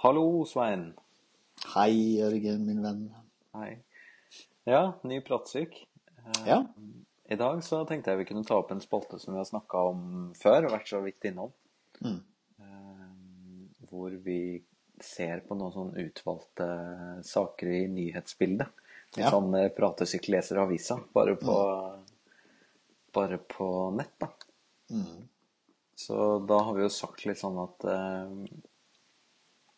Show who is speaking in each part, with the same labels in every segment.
Speaker 1: Hallo, Svein.
Speaker 2: Hei, Jørgen, min venn.
Speaker 1: Hei. Ja, ny pratsyk. Eh,
Speaker 2: Ja.
Speaker 1: I dag så tenkte jeg vi kunne ta opp en spalte som vi har snakka om før, og vært så vidt innom.
Speaker 2: Mm.
Speaker 1: Eh, Hvor vi ser på noen sånn utvalgte saker i nyhetsbildet. Litt
Speaker 2: Ja.
Speaker 1: sånn eh, pratesyk leser avisa, bare på, bare på nett, da.
Speaker 2: Mm.
Speaker 1: Så da har vi jo sagt litt sånn at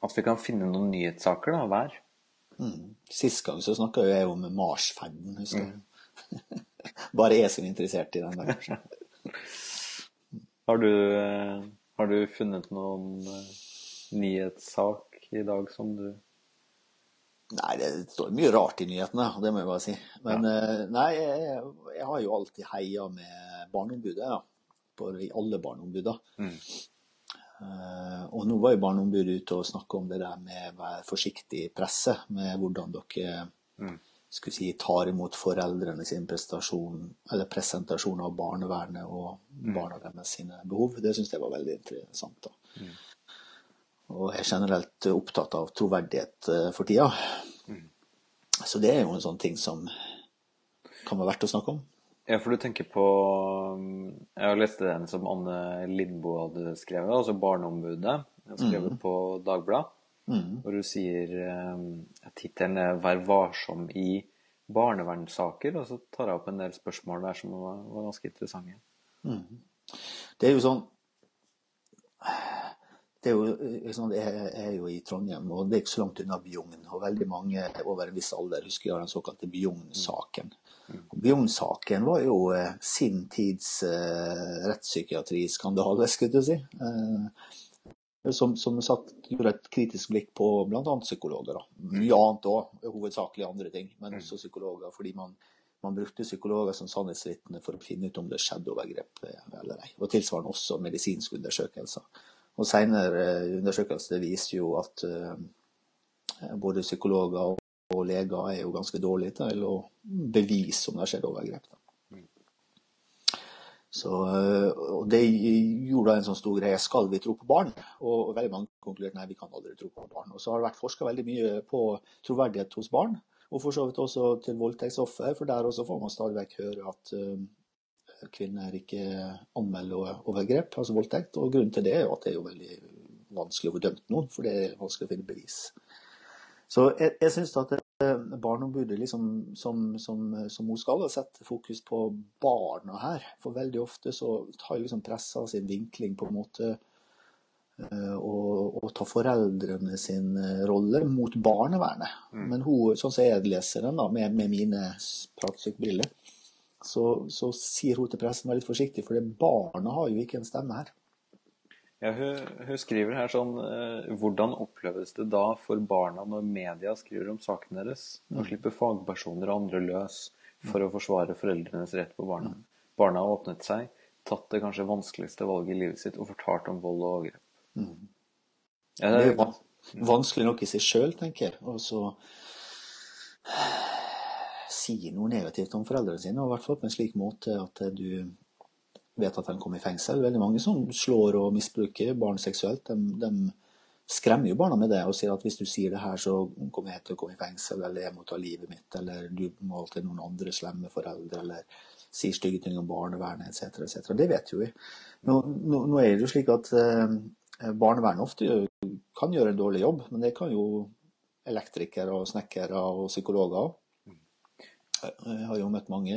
Speaker 1: At vi kan finne noen nyhetssaker da, hver.
Speaker 2: Mm. Sist gang så snakka jeg om Marsferden, husker jeg. Bare jeg som er interessert i den der. kanskje.
Speaker 1: Har du, eh, har du funnet noen eh, nyhetssak i dag som du
Speaker 2: Nei, det står mye rart i nyhetene, det må jeg bare si. Men ja. nei, jeg, jeg har jo alltid heia med Barneombudet, ja. På alle barneombudene.
Speaker 1: Mm.
Speaker 2: Eh, og nå var jo Barneombudet ute og snakka om det der med å være forsiktig i presse, med hvordan dere
Speaker 1: Mm.
Speaker 2: skulle si, tar imot foreldrene sin presentasjon, eller presentasjon av barnevernet og barna deres sine behov. Det syns jeg var veldig interessant. da. Og jeg er generelt opptatt av troverdighet eh, for tida. Så det er jo en sånn ting som kan være verdt å snakke om.
Speaker 1: Ja, for du tenker på um, Jeg har lest den som Anne Lindboe hadde skrevet, altså Barneombudet. jeg har skrevet på Dagbladet,
Speaker 2: Mm.
Speaker 1: hvor hun sier at tittelen er 'Vær varsom i barnevernssaker', og så tar jeg opp en del spørsmål der som var, var ganske interessante.
Speaker 2: Det er jo sånn det er jo, jeg er jo i Trondheim, og det er ikke så langt unna Bjugn. Og veldig mange over en viss alder husker jeg den såkalte Bjugn-saken. Bjugn-saken var jo eh, sin tids eh, rettspsykiatriskandale, skulle jeg si. Eh, som, som sagt gjorde et kritisk blikk på bl.a. psykologer. Da. Mye annet òg, hovedsakelig andre ting, men også psykologer. Fordi man, man brukte psykologer som sannhetsvitne for å finne ut om det skjedde overgrep eh, eller ei. Og tilsvarende også medisinske undersøkelser. Og senere undersøkelser viser jo at eh, både psykologer og, leger er jo ganske dårlige til å bevise om det har skjedd overgrep. Så, eh, og det gjorde en sånn stor greie. Skal vi tro på barn? Og, veldig mange konkluderte nei, vi kan aldri tro på barn. Og så har det vært forska veldig mye på troverdighet hos barn, og for så vidt også til voldtektsoffer, for der også får man stadig vekk høre at eh, kvinner ikke anmelder overgrep, altså voldtekt. Og grunnen til det er jo at det er jo veldig vanskelig å få dømt noen, for det er vanskelig å finne bevis. Så jeg, jeg syns at eh, Barneombudet liksom, som, som, som hun skal, setter fokus på barna her. For veldig ofte så tar liksom pressa sin vinkling på en måte og, og tar foreldrene sin eh, rolle mot barnevernet. Men hun, sånn som jeg leser den da, med, med mine pratsykbriller, så, så sier hun til pressen vær litt forsiktig, for det barna har jo ikke en stemme her.
Speaker 1: Ja, hun, hun skriver her sånn eh, Hvordan oppleves det da for barna når media skriver om saken deres? Nå slipper fagpersoner og andre løs for å forsvare foreldrenes rett på barna. Barna har åpnet seg, tatt det kanskje vanskeligste valget i livet sitt og fortalt om vold og overgrep. Ja,
Speaker 2: Det er jo vanskelig nok i seg sjøl, tenker jeg. Og så si noe negativt om foreldrene sine, og i hvert fall på en slik måte at du vet at de kommer i fengsel. Veldig mange som slår og misbruker barn seksuelt, de, de skremmer jo barna med det og sier at hvis du sier det her, så kommer jeg til å komme i fengsel, eller jeg må ta livet mitt, eller du må til noen andre slemme foreldre, eller sier stygge ting om barnevernet, etc., etc. Det vet jo vi. Nå, nå, nå er det jo slik at eh, barnevernet ofte kan gjøre en dårlig jobb, men det kan jo elektrikere og snekkere og psykologer òg. Jeg har jo møtt mange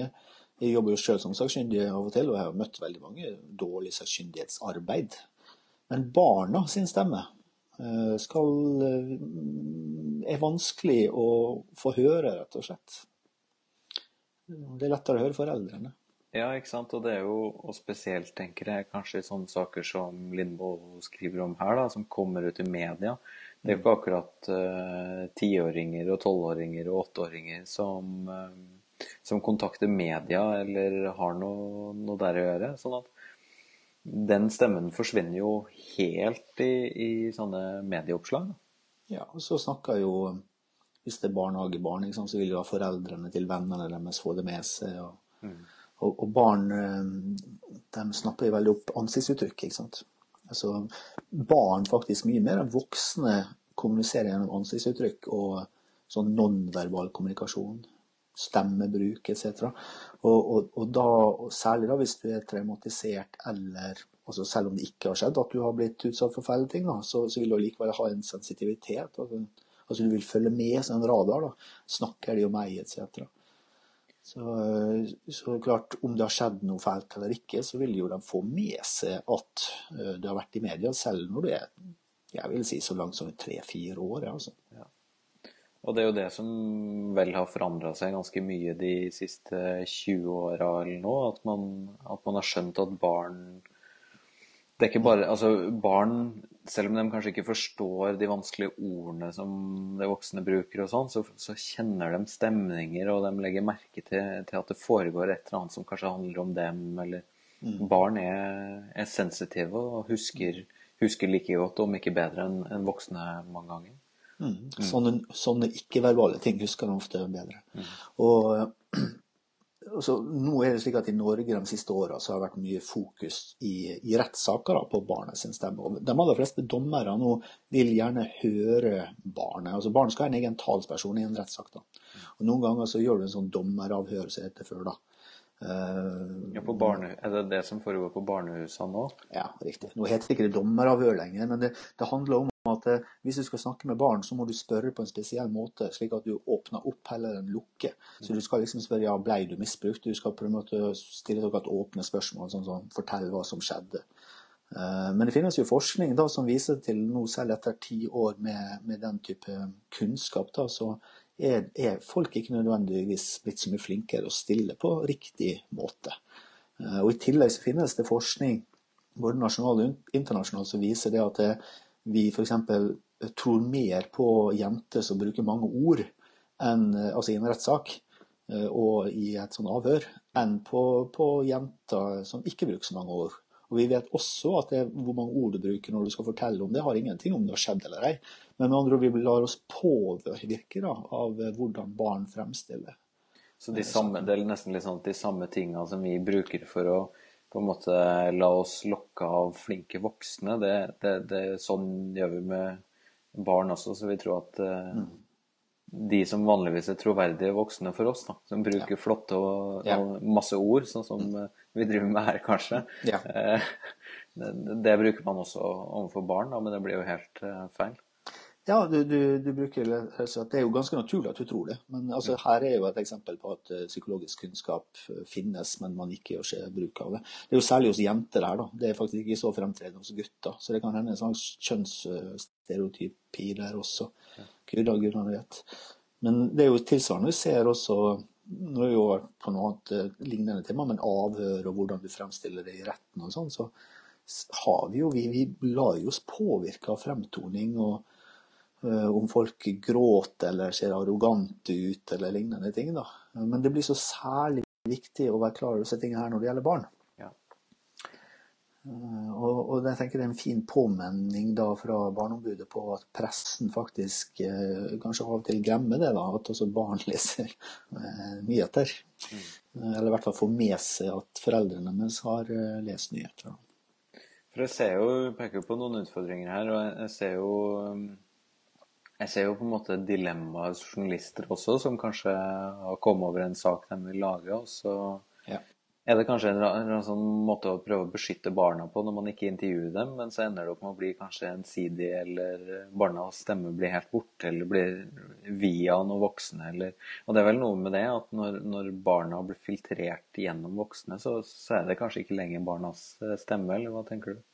Speaker 2: Jeg jobber jo selv som sakkyndig av og til, og jeg har møtt veldig mange dårlig sakkyndighetsarbeid. Men barna sin stemme eh, skal, eh, er vanskelig å få høre, rett og slett. Det er lettere å høre foreldrene.
Speaker 1: ja, ikke sant. Og det er jo, og spesielt tenker jeg kanskje i sånne saker som Lindboe skriver om her, da, som kommer ut i media. Det er jo ikke akkurat tiåringer uh, og tolvåringer og åtteåringer som, eh, som kontakter media eller har noe, noe der å gjøre. Sånn at den stemmen forsvinner jo helt i, i sånne medieoppslag.
Speaker 2: Ja, og så snakker jo Hvis det er barnehagebarn, liksom, så vil jo foreldrene til vennene deres få det med seg. Og, og, og barn eh, de snapper jo veldig opp ansiktsuttrykk. ikke sant? Altså, barn faktisk mye mer enn voksne kommuniserer gjennom ansiktsuttrykk og sånn nonverbal kommunikasjon. Stemmebruk etc. Og, og, og da, og særlig da hvis du er traumatisert eller altså Selv om det ikke har skjedd at du har blitt utsatt for feil ting, da, så, så vil du likevel ha en sensitivitet. Altså, altså Du vil følge med som en radar. da, Snakker de om meg, etc. Så, så, klart, om det har skjedd noe fælt eller ikke, så vil jo de få med seg at du det har vært i media, selv når du er jeg vil si så langt som tre-fire år. Ja, Altså. Ja.
Speaker 1: Og det er jo det som vel har forandra seg ganske mye de siste 20 åra eller nå. At man, at man, har skjønt at barn Det er ikke bare Altså, barn, selv om de kanskje ikke forstår de vanskelige ordene som de voksne bruker og sånn, så, så, kjenner de stemninger, og de legger merke til, til, at det foregår et eller annet som kanskje handler om dem, eller mm. Barn er, er sensitive og husker, husker like godt, om ikke bedre, enn en voksne mange ganger.
Speaker 2: Mm. Sånne, sånne ikke-verbale ting husker de ofte bedre. Mm. Og så, nå er det slik at I Norge de siste åra har det vært mye fokus i, i rettssaker på barnet sin stemme. Og de aller fleste dommere nå vil gjerne høre barnet. altså Barn skal ha en egen talsperson i en rettssak. da. Og Noen ganger så gjør du en sånn dommeravhør som heter før. da.
Speaker 1: Uh, ja, barne, er det det som foregår på barnehusene nå?
Speaker 2: Ja, riktig. Nå heter det ikke dommeravhør lenger, men det, det handler om at hvis du skal snakke med barn, så må du spørre på en spesiell måte, slik at du åpner opp heller enn lukker. Så du skal liksom spørre ja, ble du misbrukt? Du skal på en måte stille dere et åpne spørsmål, sånn som fortell hva som skjedde. Eh, men det finnes jo forskning da, som viser til nå, selv etter ti år med, med, den type kunnskap, da, så er, er, folk ikke nødvendigvis blitt så mye flinkere å stille på riktig måte. Eh, og I tillegg så finnes det forskning både nasjonal og internasjonal som viser det at det, vi f.eks. tror mer på jenter som bruker mange ord, enn, altså i en rettssak eh, og i et sånt avhør, enn på, på, jenter som ikke bruker så mange ord. Og Vi vet også at det, hvor mange ord du bruker når du skal fortelle om det, har ingenting om det har skjedd eller ei. Men med andre ord, vi lar oss påvirke da, av hvordan barn fremstiller.
Speaker 1: Så de samme, det er nesten litt sånn de samme tingene som vi bruker for å på en måte la oss lokke av flinke voksne. Det, det, det, sånn gjør vi med barn også, så vi tror at uh, mm. de som vanligvis er troverdige voksne for oss, da, som bruker ja. flotte og, ja. og, masse ord, sånn som mm. vi driver med her, kanskje, ja. uh, det, det, bruker man også overfor barn, da, men det blir jo helt feil.
Speaker 2: Ja, du, du, du bruker, altså, Det er jo ganske naturlig at du tror det. Men altså, her er jo et eksempel på at uh, psykologisk kunnskap uh, finnes, men man ikke gjør bruk av det. Det er jo særlig hos jenter her. da. Det er faktisk ikke så fremtredende hos gutter. Så det kan hende en slags kjønnsstereotypi der også. Gud da, gudene vet. Men det er jo tilsvarende vi ser også Nå er jo på noe annet uh, lignende tema, men avhør og hvordan du fremstiller det i retten og sånn, så har vi jo Vi, vi lar jo oss påvirke av fremtoning. og Eh, om folk gråter eller ser arrogante ut eller lignende ting. Da. Men det blir så særlig viktig å være klar over disse tingene her når det gjelder barn. Ja. Eh, og, og jeg tenker det er en fin påmenning da fra Barneombudet på at pressen faktisk eh, kanskje av og til glemmer det, da, at også barn leser eh, nyheter. Mm. Eller i hvert fall får med seg at foreldrene deres har eh, lest nyheter.
Speaker 1: For Jeg ser jo, peker på noen utfordringer her, og jeg ser jo jeg ser jo på en måte dilemmaet hos journalister også, som kanskje har kommet over en sak de vil lage. og så ja. er det kanskje en, en, sånn måte å prøve å beskytte barna på når man ikke intervjuer dem, men så ender det opp med å bli kanskje ensidig, eller barnas stemme blir helt borte, eller blir via noen voksne. Eller, og det er vel noe med det at når, når barna blir filtrert gjennom voksne, så, så, er det kanskje ikke lenger barnas stemme, eller hva tenker du?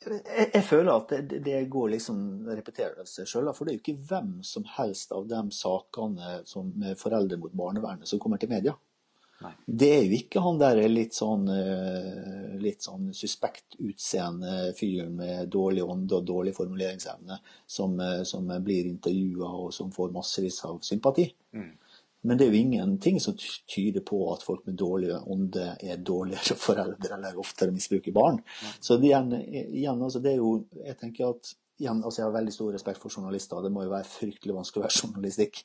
Speaker 2: Jeg, jeg, føler at det, det går liksom repeterer seg sjøl. For det er jo ikke hvem som helst av de sakene som med foreldre mot barnevernet som kommer til media. Nei. Det er jo ikke han der litt sånn, eh, litt sånn suspekt utseende fyren med dårlig ånde og dårlig formuleringsevne som, eh, som blir intervjua og som får massevis av sympati. Mm. Men det er jo ingenting som tyder på at folk med dårlig ånde er dårligere foreldre eller oftere misbruker barn. Så det, igjen, igjen altså det er jo, jeg tenker at igjen, altså Jeg har veldig stor respekt for journalister, det må jo være fryktelig vanskelig å være journalistikk.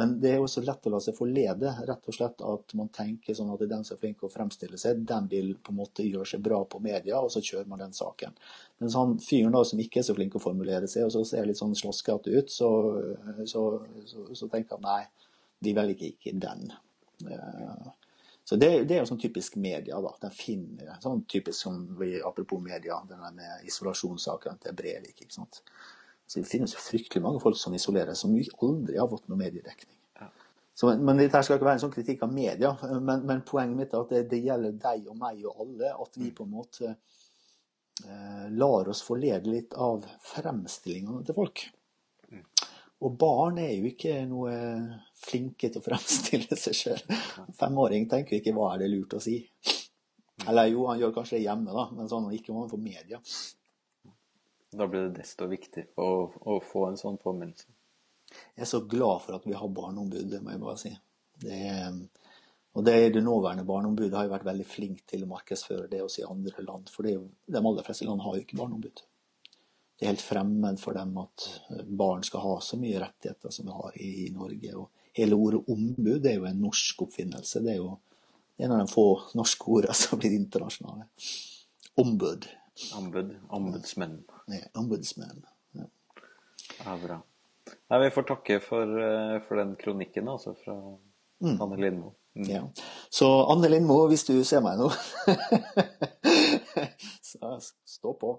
Speaker 2: Men det er jo så lett å la seg forlede. Rett og slett at man tenker sånn at det er den som er flink å fremstille seg, den vil på en måte gjøre seg bra på media, og så kjører man den saken. Mens han fyren da som ikke er så flink å formulere seg, og så ser litt sånn slåskete ut, så, så, så, så, tenker han nei, de velger ikke den. Uh, så det, det, er jo sånn typisk media. da, Den finner sånn typisk som vi, Apropos media, den med isolasjonssakene til Brevik. ikke sant? Så Det finnes jo fryktelig mange folk som isolerer, som aldri har fått noe mediedekning. Ja. Så, men Dette skal ikke være en sånn kritikk av media, men, men poenget mitt er at det, det, gjelder deg og meg og alle. At vi på en måte eh, lar oss forlede litt av fremstillingene til folk. Og barn er jo ikke noe flinke til å fremstille seg sjøl. Femåring tenker ikke 'hva er det lurt å si'? Eller jo, han gjør kanskje det hjemme, da, men sånn ikke overfor media.
Speaker 1: Da blir det desto viktigere å, å, få en sånn påminnelse.
Speaker 2: Jeg er så glad for at vi har barneombud, det må jeg bare si. Det og det, det nåværende barneombudet har jo vært veldig flink til å markedsføre det også i andre land. For det jo, de aller fleste land har jo ikke barneombud det er helt fremmed for dem at barn skal ha så mye rettigheter som vi har i, Norge. Og hele ordet ombud er jo en norsk oppfinnelse. Det er jo en av de få norske ordene som blir internasjonale. Ombud.
Speaker 1: Ombud. Ombudsmenn.
Speaker 2: Ja, ombudsmenn. Ja.
Speaker 1: ja, bra. Nei, vi får takke for, eh, for den kronikken altså, fra mm. Anne Lindmo.
Speaker 2: Mm. Ja. Så Anne Lindmo, hvis du ser meg nå, så stå på.